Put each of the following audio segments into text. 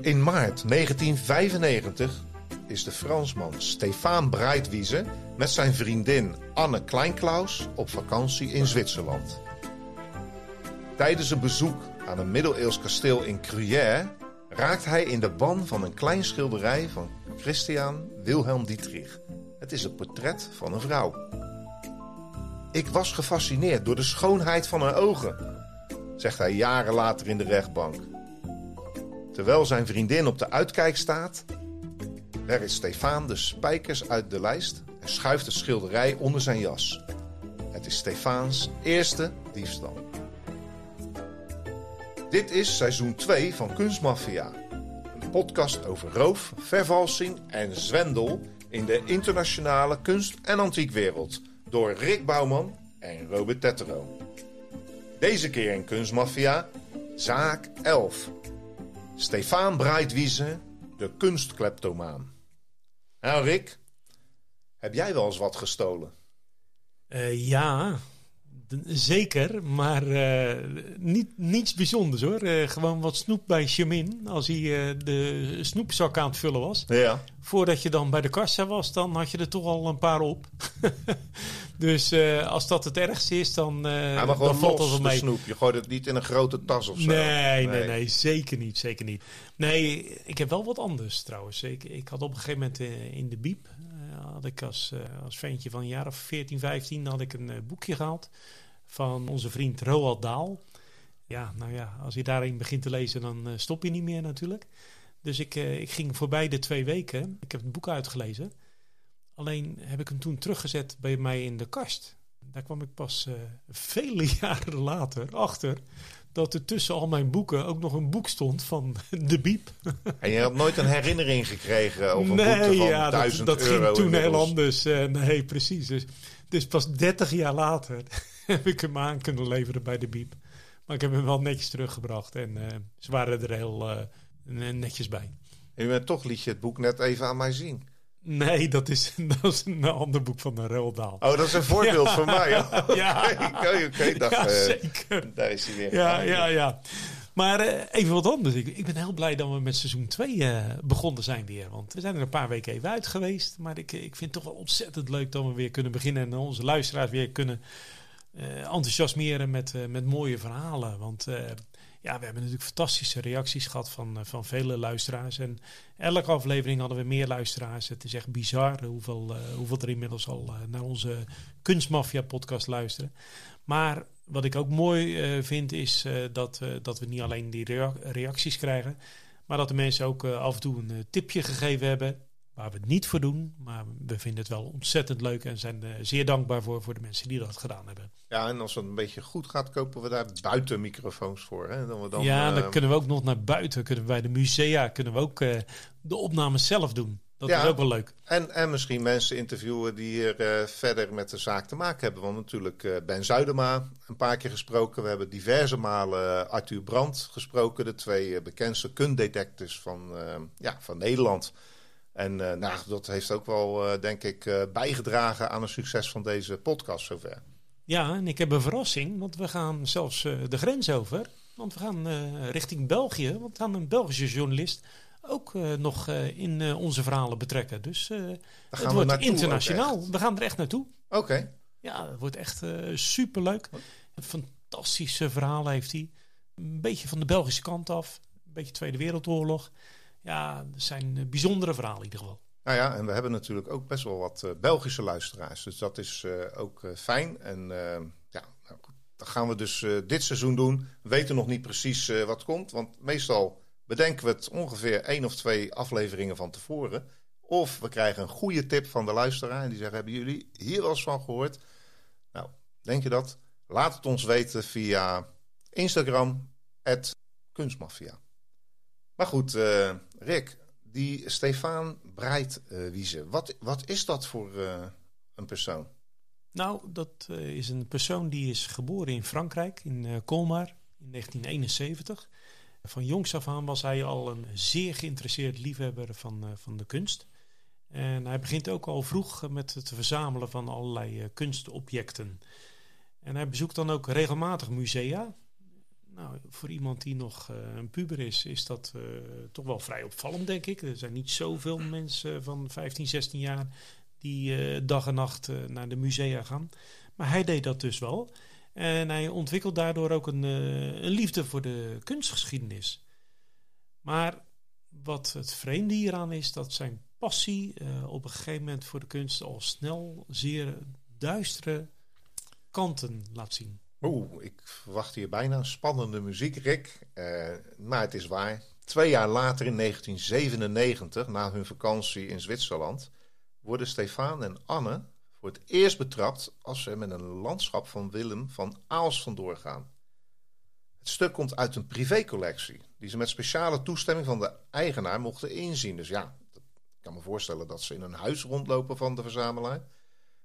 In maart 1995 is de Fransman Stefan Breitwiese met zijn vriendin Anne Kleinklaus op vakantie in Zwitserland. Tijdens een bezoek aan een middeleeuws kasteel in Gruyère raakt hij in de ban van een klein schilderij van Christian Wilhelm Dietrich. Het is een portret van een vrouw. Ik was gefascineerd door de schoonheid van haar ogen, zegt hij jaren later in de rechtbank. Terwijl zijn vriendin op de uitkijk staat, werkt Stefan de spijkers uit de lijst en schuift het schilderij onder zijn jas. Het is Stefaans eerste diefstal. Dit is seizoen 2 van Kunstmafia. Een podcast over roof, vervalsing en zwendel in de internationale kunst- en antiekwereld. Door Rick Bouwman en Robert Tettero. Deze keer in Kunstmafia, zaak 11. Stefan Breitwiese, de kunstkleptomaan. Nou Rick, heb jij wel eens wat gestolen? Uh, ja, Zeker, maar uh, niet, niets bijzonders hoor. Uh, gewoon wat snoep bij Chemin. Als hij uh, de snoepzak aan het vullen was. Ja. Voordat je dan bij de kassa was, dan had je er toch al een paar op. dus als dat het ergste is, dan, ja, maar dan valt dat wel mee. snoep. Je gooit het niet in een grote tas of zo. Nee, nee, nee, zeker niet. Zeker niet. Nee, ik heb wel wat anders trouwens. Ik, ik had op een gegeven moment in de biep had ik als, uh, als ventje van een jaar of 14, 15 had ik een uh, boekje gehaald van onze vriend Roald Daal. Ja, nou ja, als je daarin begint te lezen, dan uh, stop je niet meer natuurlijk. Dus ik, ik ging voorbij de twee weken. Ik heb het boek uitgelezen. Alleen heb ik hem toen teruggezet bij mij in de kast. Daar kwam ik pas vele jaren later achter dat er tussen al mijn boeken ook nog een boek stond van De Biep. En je had nooit een herinnering gekregen over een nee, boek van ja, dat, dat ging toen heel anders. Uh, nee, precies. Dus, dus pas 30 jaar later heb ik hem aan kunnen leveren bij De Biep. Maar ik heb hem wel netjes teruggebracht en uh, ze waren er heel uh, netjes bij. En toch liet je het boek net even aan mij zien. Nee, dat is, dat is een ander boek van de Roldaal. Oh, dat is een voorbeeld ja. van mij. Ja, oké, oké. Ja, uh, zeker. Daar is hij weer. Ja, ja, ja. Maar uh, even wat anders. Ik, ik, ben heel blij dat we met seizoen 2 uh, begonnen zijn weer. Want we zijn er een paar weken even uit geweest. Maar ik, ik vind het toch wel ontzettend leuk dat we weer kunnen beginnen. En onze luisteraars weer kunnen enthousiasmeren met, met mooie verhalen. Want ja, we hebben natuurlijk fantastische reacties gehad van, eh, van vele luisteraars. En elke aflevering hadden we meer luisteraars. Het is echt bizar hoeveel, uh, hoeveel er inmiddels al uh, naar onze Kunstmafia podcast luisteren. Maar wat ik ook mooi vind is dat, dat we niet alleen die reacties krijgen. Maar dat de mensen ook af en toe een tipje gegeven hebben waar we het niet voor doen. Maar we vinden het wel ontzettend leuk en zijn uh, zeer dankbaar voor, voor de mensen die dat gedaan hebben. Ja, en als het een beetje goed gaat, kopen we daar buiten microfoons voor. Hè? Dan we dan, ja, dan uh, kunnen we ook nog naar buiten. Kunnen we bij de musea kunnen we ook uh, de opnames zelf doen. Dat ja, is ook wel leuk. En, en misschien mensen interviewen die hier verder met de zaak te maken hebben. Want natuurlijk Ben Zuidema een paar keer gesproken. We hebben diverse malen Arthur Brandt gesproken. De twee bekendste kunddetectives van, ja, van Nederland. En uh, nou, dat heeft ook wel, uh, denk ik, uh, bijgedragen aan het succes van deze podcast zover. Ja, en ik heb een verrassing, want we gaan zelfs de grens over. Want we gaan richting België, want we gaan een Belgische journalist ook nog in onze verhalen betrekken. Dus het wordt internationaal. We gaan er echt naartoe. Oké. Okay. Ja, het wordt echt superleuk. Een fantastische verhaal heeft hij. Een beetje van de Belgische kant af. Een beetje Tweede Wereldoorlog ja, er zijn eh, bijzondere verhalen in ieder geval. Nou ja, en we hebben natuurlijk ook best wel wat uh, Belgische luisteraars. Dus dat is uh, ook fijn. En ja, nou dat gaan we dus dit seizoen doen. We weten nog niet precies wat komt. Want meestal bedenken we het ongeveer één of twee afleveringen van tevoren. Of we krijgen een goede tip van de luisteraar. En die zeggen, hebben jullie hier wel eens van gehoord? Nou, Denk je dat? Laat het ons weten via Instagram, kunstmafia. Maar goed, uh, Rick, die Stefan Breitwiese, wat, wat is dat voor uh, een persoon? Nou, dat uh, is een persoon die is geboren in Frankrijk, in Colmar, in 1971. Van jongs af aan was hij al een zeer geïnteresseerd liefhebber van, van de kunst. En hij begint ook al vroeg met het verzamelen van allerlei kunstobjecten. En hij bezoekt dan ook regelmatig musea. Nou, voor iemand die nog uh, een puber is, is dat uh, toch wel vrij opvallend, denk ik. Er zijn niet zoveel mensen van 15, 16 jaar die uh, dag en nacht naar de musea gaan. Maar hij deed dat dus wel. En hij ontwikkelt daardoor ook een, een liefde voor de kunstgeschiedenis. Maar wat het vreemde hieraan is, dat zijn passie op een gegeven moment voor de kunst al snel zeer duistere kanten laat zien. Oeh, ik verwacht hier bijna spannende muziek, Rick. Uh, maar het is waar. Twee jaar later, in 1997, na hun vakantie in Zwitserland, worden Stefan en Anne voor het eerst betrapt als ze met een landschap van Willem van Aals vandoor gaan. Het stuk komt uit een privécollectie, die ze met speciale toestemming van de eigenaar mochten inzien. Dus ja, ik kan me voorstellen dat ze in een huis rondlopen van de verzamelaar.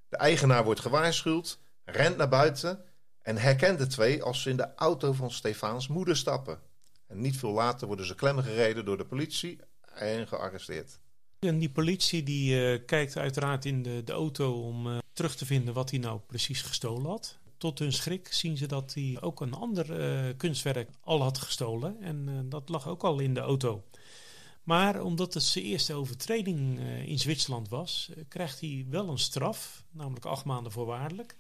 De eigenaar wordt gewaarschuwd, rent naar buiten en herkent de twee als ze in de auto van Stefaans moeder stappen. En niet veel later worden ze klemgereden door de politie en gearresteerd. En die politie die uh, kijkt uiteraard in de, de auto om uh, terug te vinden wat hij nou precies gestolen had. Tot hun schrik zien ze dat hij ook een ander uh, kunstwerk al had gestolen. En dat lag ook al in de auto. Maar omdat het zijn eerste overtreding in Zwitserland was, krijgt hij wel een straf, namelijk acht maanden voorwaardelijk.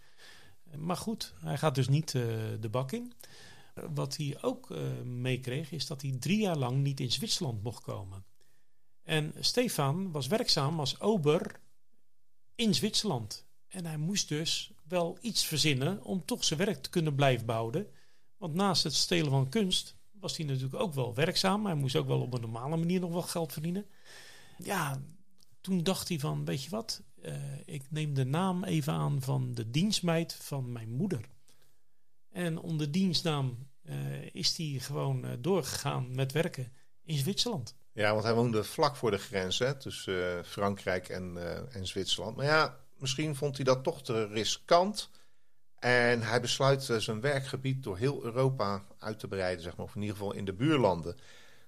Maar goed, hij gaat dus niet uh, de bak in. Wat hij ook uh, meekreeg is dat hij drie jaar lang niet in Zwitserland mocht komen. En Stefan was werkzaam als ober in Zwitserland. En hij moest dus wel iets verzinnen om toch zijn werk te kunnen blijven bouwen. Want naast het stelen van kunst was hij natuurlijk ook wel werkzaam. Hij moest ook wel op een normale manier nog wel geld verdienen. Ja, toen dacht hij van, weet je wat, uh, ik neem de naam even aan van de dienstmeid van mijn moeder. En onder dienstnaam uh, is hij gewoon uh, doorgegaan met werken in Zwitserland. Ja, want hij woonde vlak voor de grens hè, tussen Frankrijk en, en Zwitserland. Maar ja, misschien vond hij dat toch te riskant. En hij besluit zijn werkgebied door heel Europa uit te breiden, zeg maar, of in ieder geval in de buurlanden.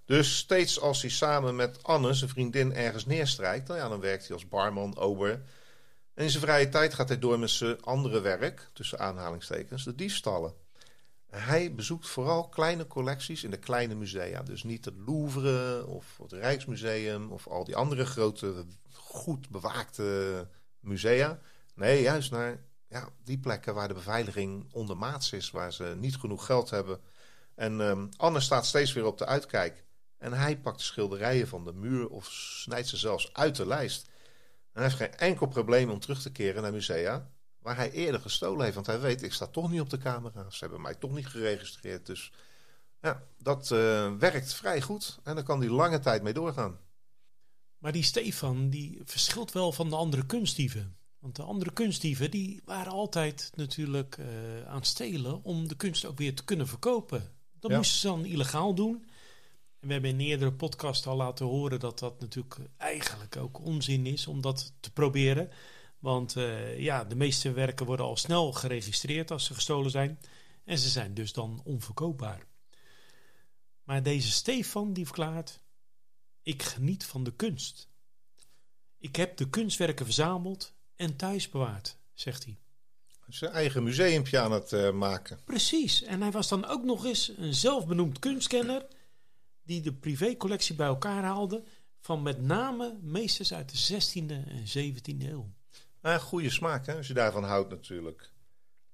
Dus steeds als hij samen met Anne, zijn vriendin, ergens neerstrijkt, dan, ja, dan werkt hij als barman, ober. En in zijn vrije tijd gaat hij door met zijn andere werk, tussen aanhalingstekens, de diefstallen. Hij bezoekt vooral kleine collecties in de kleine musea. Dus niet het Louvre of het Rijksmuseum of al die andere grote, goed bewaakte musea. Nee, juist naar ja, die plekken waar de beveiliging ondermaats is, waar ze niet genoeg geld hebben. En um, Anne staat steeds weer op de uitkijk. En hij pakt de schilderijen van de muur of snijdt ze zelfs uit de lijst. En hij heeft geen enkel probleem om terug te keren naar musea waar hij eerder gestolen heeft. Want hij weet, ik sta toch niet op de camera. Ze hebben mij toch niet geregistreerd. Dus ja, dat uh, werkt vrij goed. En daar kan hij lange tijd mee doorgaan. Maar die Stefan, die verschilt wel van de andere kunstdieven. Want de andere kunstdieven, die waren altijd natuurlijk uh, aan het stelen om de kunst ook weer te kunnen verkopen. Dat ja. moesten ze dan illegaal doen we hebben in eerdere podcast al laten horen dat dat natuurlijk eigenlijk ook onzin is om dat te proberen. Want uh, ja, de meeste werken worden al snel geregistreerd als ze gestolen zijn. En ze zijn dus dan onverkoopbaar. Maar deze Stefan die verklaart: Ik geniet van de kunst. Ik heb de kunstwerken verzameld en thuis bewaard, zegt hij. Zijn eigen museumpje aan het uh, maken. Precies. En hij was dan ook nog eens een zelfbenoemd kunstkenner die de privécollectie bij elkaar haalde van met name meesters uit de 16e en 17e eeuw. Nou, goede smaak, hè, als je daarvan houdt natuurlijk.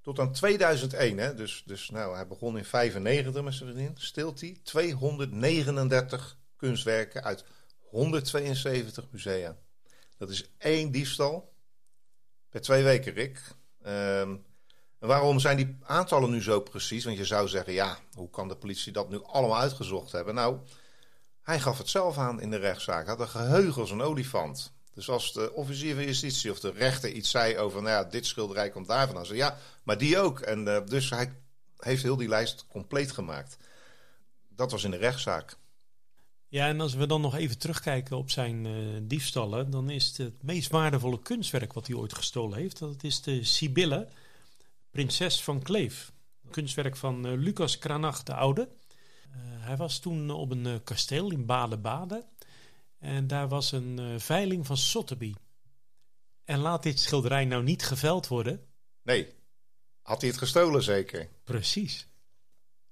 Tot aan 2001, hè, dus, dus nou, hij begon in 95 met zijn vriendin, hij 239 kunstwerken uit 172 musea. Dat is één diefstal per twee weken, Rick. En waarom zijn die aantallen nu zo precies? Want je zou zeggen, ja, hoe kan de politie dat nu allemaal uitgezocht hebben? Nou, hij gaf het zelf aan in de rechtszaak. Had een geheugen als een olifant. Dus als de officier van justitie of de rechter iets zei over, nou ja, dit schilderij komt daar vandaan. Zei ja, maar die ook. En uh, dus hij heeft heel die lijst compleet gemaakt. Dat was in de rechtszaak. Ja, en als we dan nog even terugkijken op zijn uh, diefstallen, dan is het, het meest waardevolle kunstwerk wat hij ooit gestolen heeft, dat is de Sibylle, prinses van Kleef. Kunstwerk van uh, Lucas Cranach de Oude. Uh, hij was toen op een kasteel in Baden-Baden en daar was een veiling van Sotheby. En laat dit schilderij nou niet geveld worden? Nee. Had hij het gestolen zeker? Precies.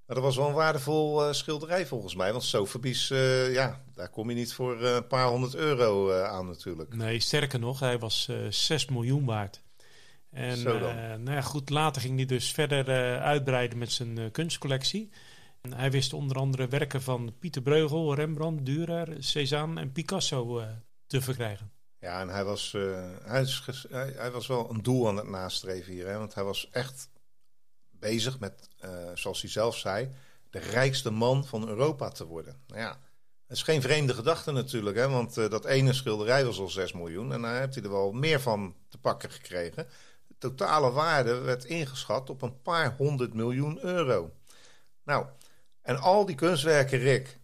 Maar dat was wel een waardevol uh, schilderij volgens mij. Want Sotheby's, uh, ja, daar kom je niet voor uh, een paar honderd euro aan natuurlijk. Nee, sterker nog, hij was 6 miljoen waard. En nou ja, goed, later ging hij dus verder uitbreiden met zijn kunstcollectie. En hij wist onder andere werken van Pieter Breugel, Rembrandt, Dürer, Cézanne en Picasso te verkrijgen. Ja, en hij was, hij, hij, hij, was wel een doel aan het nastreven hier. Hè? Want hij was echt bezig met, uh, zoals hij zelf zei, de rijkste man van Europa te worden. Nou ja, dat is geen vreemde gedachte natuurlijk, hè, want uh, dat ene schilderij was al 6 miljoen en daar heeft hij er wel meer van te pakken gekregen. Totale waarde werd ingeschat op een paar honderd miljoen euro. Nou, en al die kunstwerken, Rick,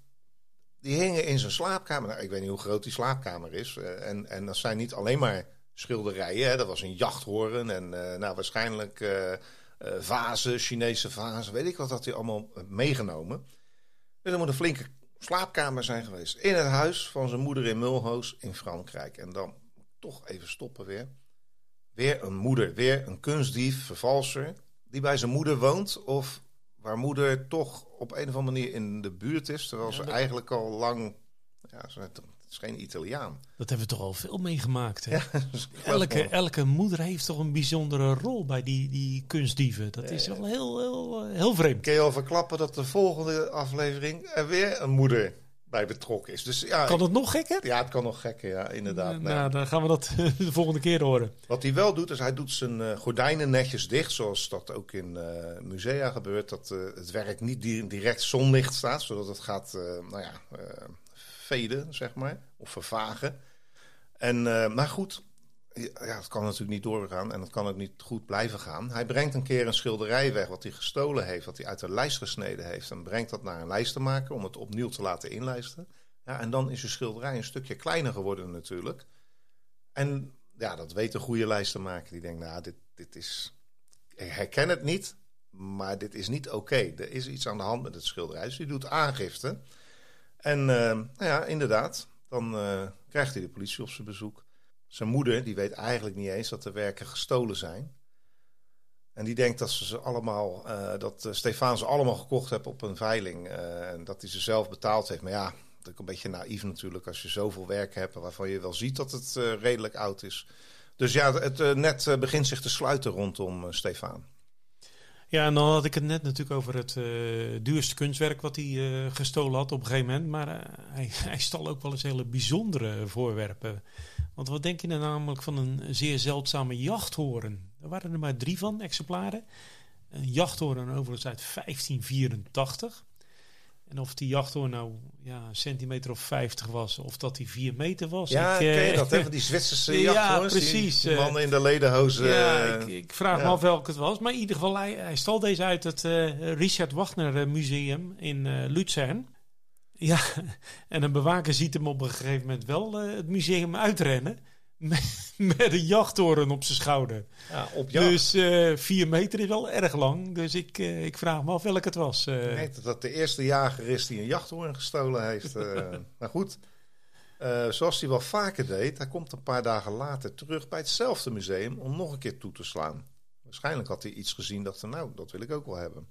die hingen in zijn slaapkamer. Nou, ik weet niet hoe groot die slaapkamer is. Uh, en, en dat zijn niet alleen maar schilderijen. Hè. Dat was een jachthoorn en uh, nou, waarschijnlijk uh, vazen, Chinese vazen, weet ik wat dat hij allemaal meegenomen. Dus er moet een flinke slaapkamer zijn geweest in het huis van zijn moeder in Mulhouse in Frankrijk. En dan toch even stoppen weer. Weer een moeder, weer een kunstdief, vervalser, die bij zijn moeder woont of waar moeder toch op een of andere manier in de buurt is, terwijl ze eigenlijk al lang, ja, ze is geen Italiaan. Dat hebben we toch al veel meegemaakt. Hè? Ja, elke, elke moeder heeft toch een bijzondere rol bij die, die kunstdieven. Dat is wel heel, heel, heel vreemd. Kun je al verklappen dat de volgende aflevering er weer een moeder bij betrokken is. Dus, ja, kan het nog gekker? Ja, het kan nog gekker, ja, inderdaad. Nou, dan gaan we dat de volgende keer horen. Wat hij wel doet, is hij doet zijn uh, gordijnen netjes dicht, zoals dat ook in uh, musea gebeurt. Dat uh, het werk niet direct zonlicht staat, zodat het gaat, nou ja veden, zeg maar, of vervagen. En, uh, maar goed, ja, het kan natuurlijk niet doorgaan en het kan ook niet goed blijven gaan. Hij brengt een keer een schilderij weg wat hij gestolen heeft, wat hij uit de lijst gesneden heeft. En brengt dat naar een lijstenmaker om het opnieuw te laten inlijsten. Ja, en dan is de schilderij een stukje kleiner geworden natuurlijk. En ja, dat weet een goede lijstenmaker. Die denkt, nou, dit, dit is... Ik herken het niet, maar dit is niet oké. Er is iets aan de hand met het schilderij. Dus die doet aangifte. En uh, nou ja, inderdaad, dan uh, krijgt hij de politie op zijn bezoek. Zijn moeder, die weet eigenlijk niet eens dat de werken gestolen zijn. En die denkt dat ze ze allemaal, uh, dat Stefan ze allemaal gekocht heeft op een veiling. en dat hij ze zelf betaald heeft. Maar ja, dat is een beetje naïef natuurlijk als je zoveel werk hebt waarvan je wel ziet dat het redelijk oud is. Dus ja, het net begint zich te sluiten rondom Stefan. Ja, en dan had ik het net natuurlijk over het uh, duurste kunstwerk wat hij uh, gestolen had op een gegeven moment. Maar uh, hij, hij stal ook wel eens hele bijzondere voorwerpen. Want wat denk je nou namelijk van een zeer zeldzame jachthoorn? Er waren er maar drie van, exemplaren. Een jachthoorn overigens uit 1584. En of die jachthoorn nou ja, een centimeter of 50 was, of dat die 4 meter was. Ja, ik, ken je dat, hè? Die Zwitserse jachthoorns. Ja, precies. Die, mannen in de ledenhozen. Ja, ik, ik vraag ja. me af welke het was. Maar in ieder geval, hij, hij stal deze uit het uh, Richard Wagner Museum in uh, Luzern. Ja, en een bewaker ziet hem op een gegeven moment wel uh, het museum uitrennen. Met, met een jachttoren op zijn schouder. Ja, op jacht. Dus uh, vier meter is wel erg lang. Dus ik, uh, ik vraag me af welk het was. Uh. Ik denk dat dat de eerste jager is die een jachthoorn gestolen heeft. maar goed, zoals hij wel vaker deed, hij komt een paar dagen later terug bij hetzelfde museum om nog een keer toe te slaan. Waarschijnlijk had hij iets gezien dat hij, nou, dat wil ik ook wel hebben.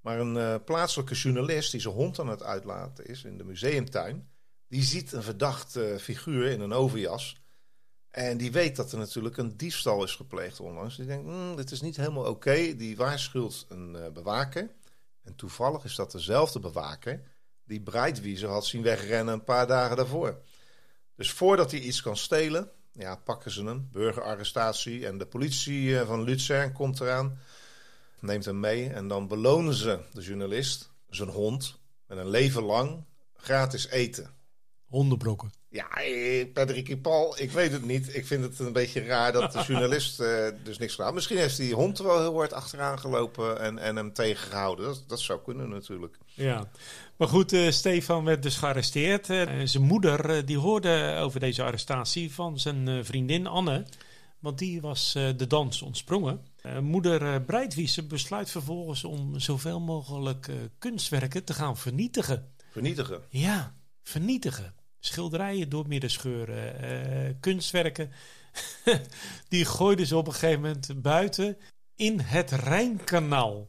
Maar een plaatselijke journalist die zijn hond aan het uitlaten is in de museumtuin, die ziet een verdacht figuur in een overjas en die weet dat er natuurlijk een diefstal is gepleegd onlangs. Die denkt, mm, dit is niet helemaal oké. Die waarschuwt een uh, bewaker. En toevallig is dat dezelfde bewaker die Breitwieser had zien wegrennen een paar dagen daarvoor. Dus voordat hij iets kan stelen, ja, pakken ze hem. Burgerarrestatie en de politie eh, van Luzern komt eraan. Neemt hem mee en dan belonen ze de journalist, zijn hond, met een leven lang gratis eten. Hondenbrokken. Ja, eh, Patrick Paul, ik weet het niet. Ik vind het een beetje raar dat de journalist eh, dus niks gedaan. Misschien heeft die hond er wel heel hard achteraan gelopen en, en hem tegengehouden. Dat, dat zou kunnen natuurlijk. Ja, maar goed, eh, Stefan werd dus gearresteerd. Eh, zijn moeder die hoorde over deze arrestatie van zijn vriendin Anne. Want die was de dans ontsprongen. Moeder uh, Breitwiese besluit vervolgens om zoveel mogelijk kunstwerken te gaan vernietigen. Vernietigen. Ja, vernietigen. Schilderijen door midden scheuren, eh, kunstwerken. die gooiden ze op een gegeven moment buiten in het Rijnkanaal.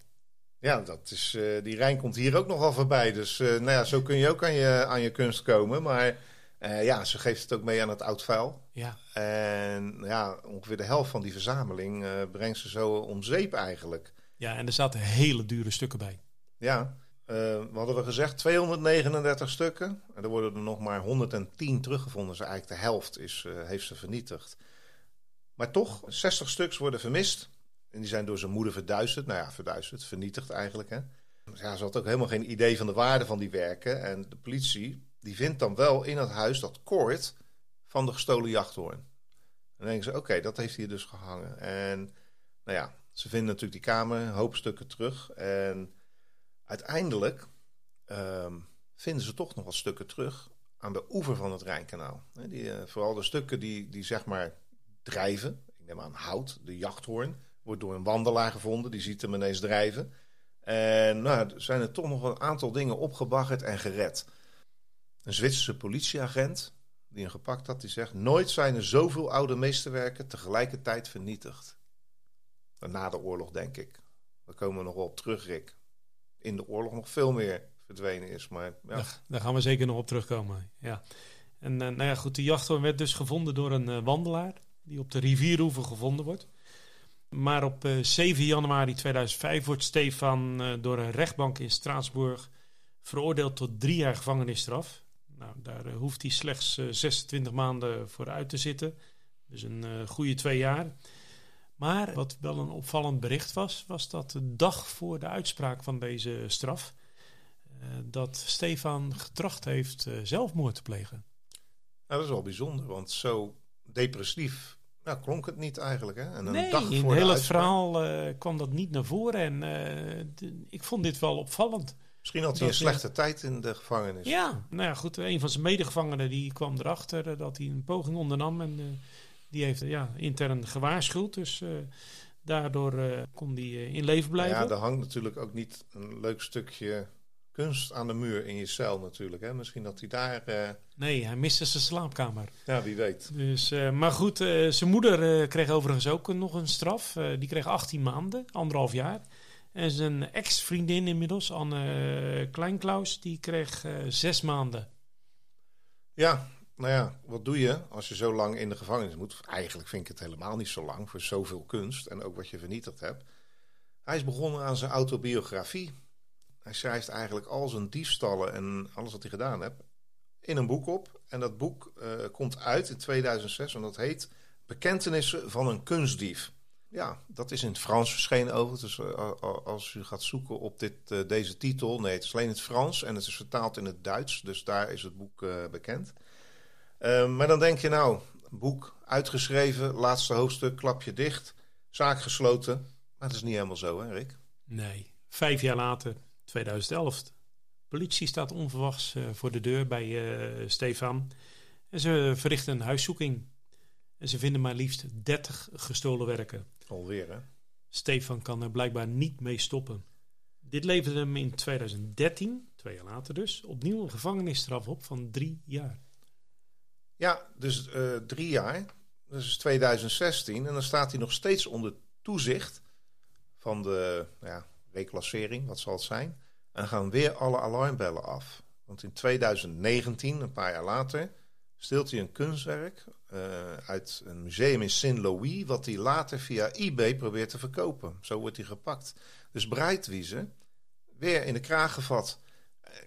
Ja, dat is, eh, die Rijn komt hier ook nogal voorbij. Dus eh, nou ja, zo kun je ook aan je, aan je kunst komen. Maar ja, ze geeft het ook mee aan het oud vuil. Ja, En ja, ongeveer de helft van die verzameling brengt ze zo om zeep eigenlijk. ja, en er zaten hele dure stukken bij. Ja, eh, we hadden we gezegd 239 stukken. En er worden er nog maar 110 teruggevonden. Dus eigenlijk de helft is, eh, heeft ze vernietigd. Maar toch, 60 stuks worden vermist. En die zijn door zijn moeder verduisterd. Nou ja, verduisterd, vernietigd eigenlijk. Hè. Ja, ze had ook helemaal geen idee van de waarde van die werken. En de politie die vindt dan wel in het huis dat koord van de gestolen jachthoorn. En dan denken ze, oké, dat heeft hier dus gehangen. En nou ja, ze vinden natuurlijk die kamer, een hoop stukken terug. En uiteindelijk ehm, vinden ze toch nog wat stukken terug aan de oever van het Rijnkanaal. Die, eh, vooral de stukken die, die zeg maar drijven. Ik neem aan hout, de jachthoorn. Wordt door een wandelaar gevonden, die ziet hem ineens drijven. En nou, er zijn er toch nog een aantal dingen opgebaggerd en gered. Een Zwitserse politieagent die hem gepakt had, die zegt... nooit zijn er zoveel oude meesterwerken tegelijkertijd vernietigd. Na de oorlog, denk ik. Daar komen we nog wel op terug, Rick. In de oorlog nog veel meer verdwenen is. Maar ja, Daar, gaan we zeker nog op terugkomen. Ja. En eh, nou ja, goed, de jachthoorn werd dus gevonden door een eh, wandelaar die op de rivieroever gevonden wordt. Maar op eh, 7 januari 2005 wordt Stefan eh, door een rechtbank in Straatsburg veroordeeld tot drie jaar gevangenisstraf. Nou, daar eh, hoeft hij slechts eh, 26 maanden voor uit te zitten. Dus een eh, goede twee jaar. Maar wat wel een opvallend bericht was, was dat de dag voor de uitspraak van deze straf, eh, dat Stefan getracht heeft eh, zelfmoord te plegen. Nou, dat is wel bijzonder, want zo depressief nou, klonk het niet eigenlijk. Hè? En een nee, dag in voor de heel het uitspraak- verhaal eh, kwam dat niet naar voren. En eh, ik vond dit wel opvallend. Misschien had hij een slechte tijd in de gevangenis. Ja, nou ja, goed. Een van zijn medegevangenen die kwam erachter dat hij een poging ondernam. En eh, die heeft ja, intern gewaarschuwd. Dus eh, daardoor eh, kon hij eh, in leven Nou blijven. ja, er hangt natuurlijk ook niet een leuk stukje kunst aan de muur in je cel natuurlijk. Hè? Misschien dat hij daar... Nee, hij miste zijn slaapkamer. ja, wie weet. Dus, maar goed, zijn moeder kreeg overigens ook nog een straf. Die kreeg 18 maanden, anderhalf jaar. En zijn ex-vriendin inmiddels, Anne Kleinklaus, die kreeg zes maanden. Ja, nou ja, wat doe je als je zo lang in de gevangenis moet? Eigenlijk vind ik het helemaal niet zo lang voor zoveel kunst en ook wat je vernietigd hebt. Hij is begonnen aan zijn autobiografie. Hij schrijft eigenlijk al zijn diefstallen en alles wat hij gedaan heeft in een boek op. En dat boek eh, komt uit in 2006 en dat heet Bekentenissen van een kunstdief. Ja, dat is in het Frans verschenen over. Dus eh, als u gaat zoeken op dit, eh, deze titel, nee, het is alleen in het Frans en het is vertaald in het Duits. Dus daar is het boek bekend. Eh, maar dan denk je nou, boek uitgeschreven, laatste hoofdstuk, klapje dicht, zaak gesloten. Maar het is niet helemaal zo, hè, Rick? Nee, vijf jaar later, 2011. Politie staat onverwachts eh, voor de deur bij eh, Stefan. En ze verrichten een huiszoeking. En ze vinden maar liefst 30 gestolen werken. Alweer, hè? Stefan kan er blijkbaar niet mee stoppen. Dit leverde hem in 2013, twee jaar later dus, opnieuw een gevangenisstraf op van drie jaar. Ja, dus eh, drie jaar. Dat is 2016. En dan staat hij nog steeds onder toezicht van de nou ja, reclassering, wat zal het zijn. En gaan weer alle alarmbellen af. Want in 2019, een paar jaar later, steelt hij een kunstwerk eh, uit een museum in Saint-Louis, wat hij later via eBay probeert te verkopen. Zo wordt hij gepakt. Dus Breitwiese, weer in de kraag gevat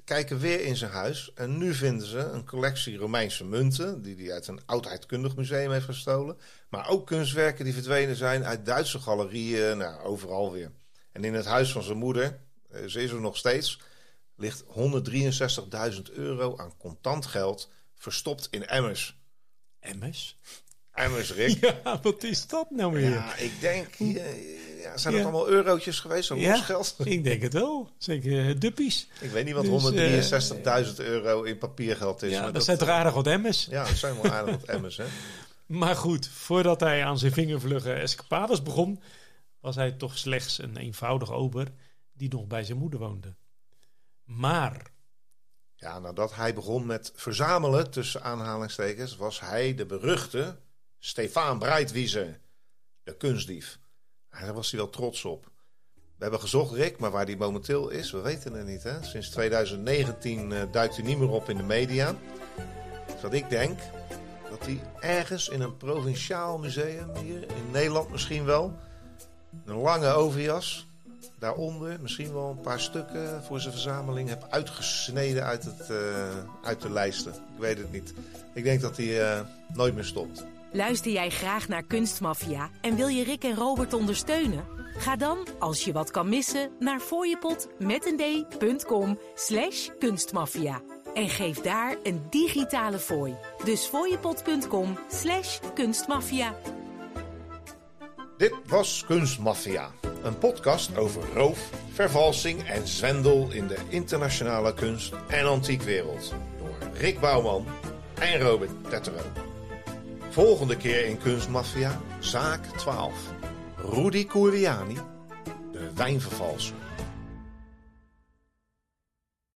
kijken weer in zijn huis. En nu vinden ze een collectie Romeinse munten. die hij uit een oudheidkundig museum heeft gestolen. Maar ook kunstwerken die verdwenen zijn uit Duitse galerieën. Nou, overal weer. En in het huis van zijn moeder, eh, ze is er nog steeds. ligt 163.000 euro aan contant geld. verstopt in emmers. MS? Emmers, Rick. Ja, wat is dat nou weer? Ja, ik denk, eh, ja, zijn Ja. allemaal eurotjes geweest, zo'n Ja, losgeld? ik denk het wel. Zeker eh, duppies. Ik weet niet wat Dus, 163.000 euro in papiergeld is. Ja, dat, dat, zijn toch aardig wat M's. ja, dat zijn wel aardig wat emmers, hè? Maar goed, voordat hij aan zijn vingervlugge escapades begon, was hij toch slechts een eenvoudig ober die nog bij zijn moeder woonde. Maar, Ja, nadat hij begon met verzamelen, tussen aanhalingstekens, was hij de beruchte Stefan Breitwieser, de kunstdief. Daar was hij wel trots op. We hebben gezocht, Rick, maar waar hij momenteel is, we weten het niet. Hè? Sinds 2019 eh, duikt hij niet meer op in de media. Dus wat ik denk, dat hij ergens in een provinciaal museum hier in Nederland misschien wel, een lange overjas, daaronder misschien wel een paar stukken voor zijn verzameling heb uitgesneden uit, het, eh, uit de lijsten. Ik weet het niet. Ik denk dat hij eh, nooit meer stopt. Luister jij graag naar Kunstmafia en wil je Rick en Robert ondersteunen? Ga dan, als je wat kan missen, naar fooiepot met een d.com slash kunstmafia. En geef daar een digitale fooi. Dus fooiepot.com slash kunstmafia. Dit was Kunstmafia. Een podcast over roof, vervalsing en zwendel in de internationale kunst- en antiekwereld. Door Rick Bouwman en Robert Tettero. Volgende keer in Kunstmafia, zaak 12. Rudy Curiani, de wijnvervalser.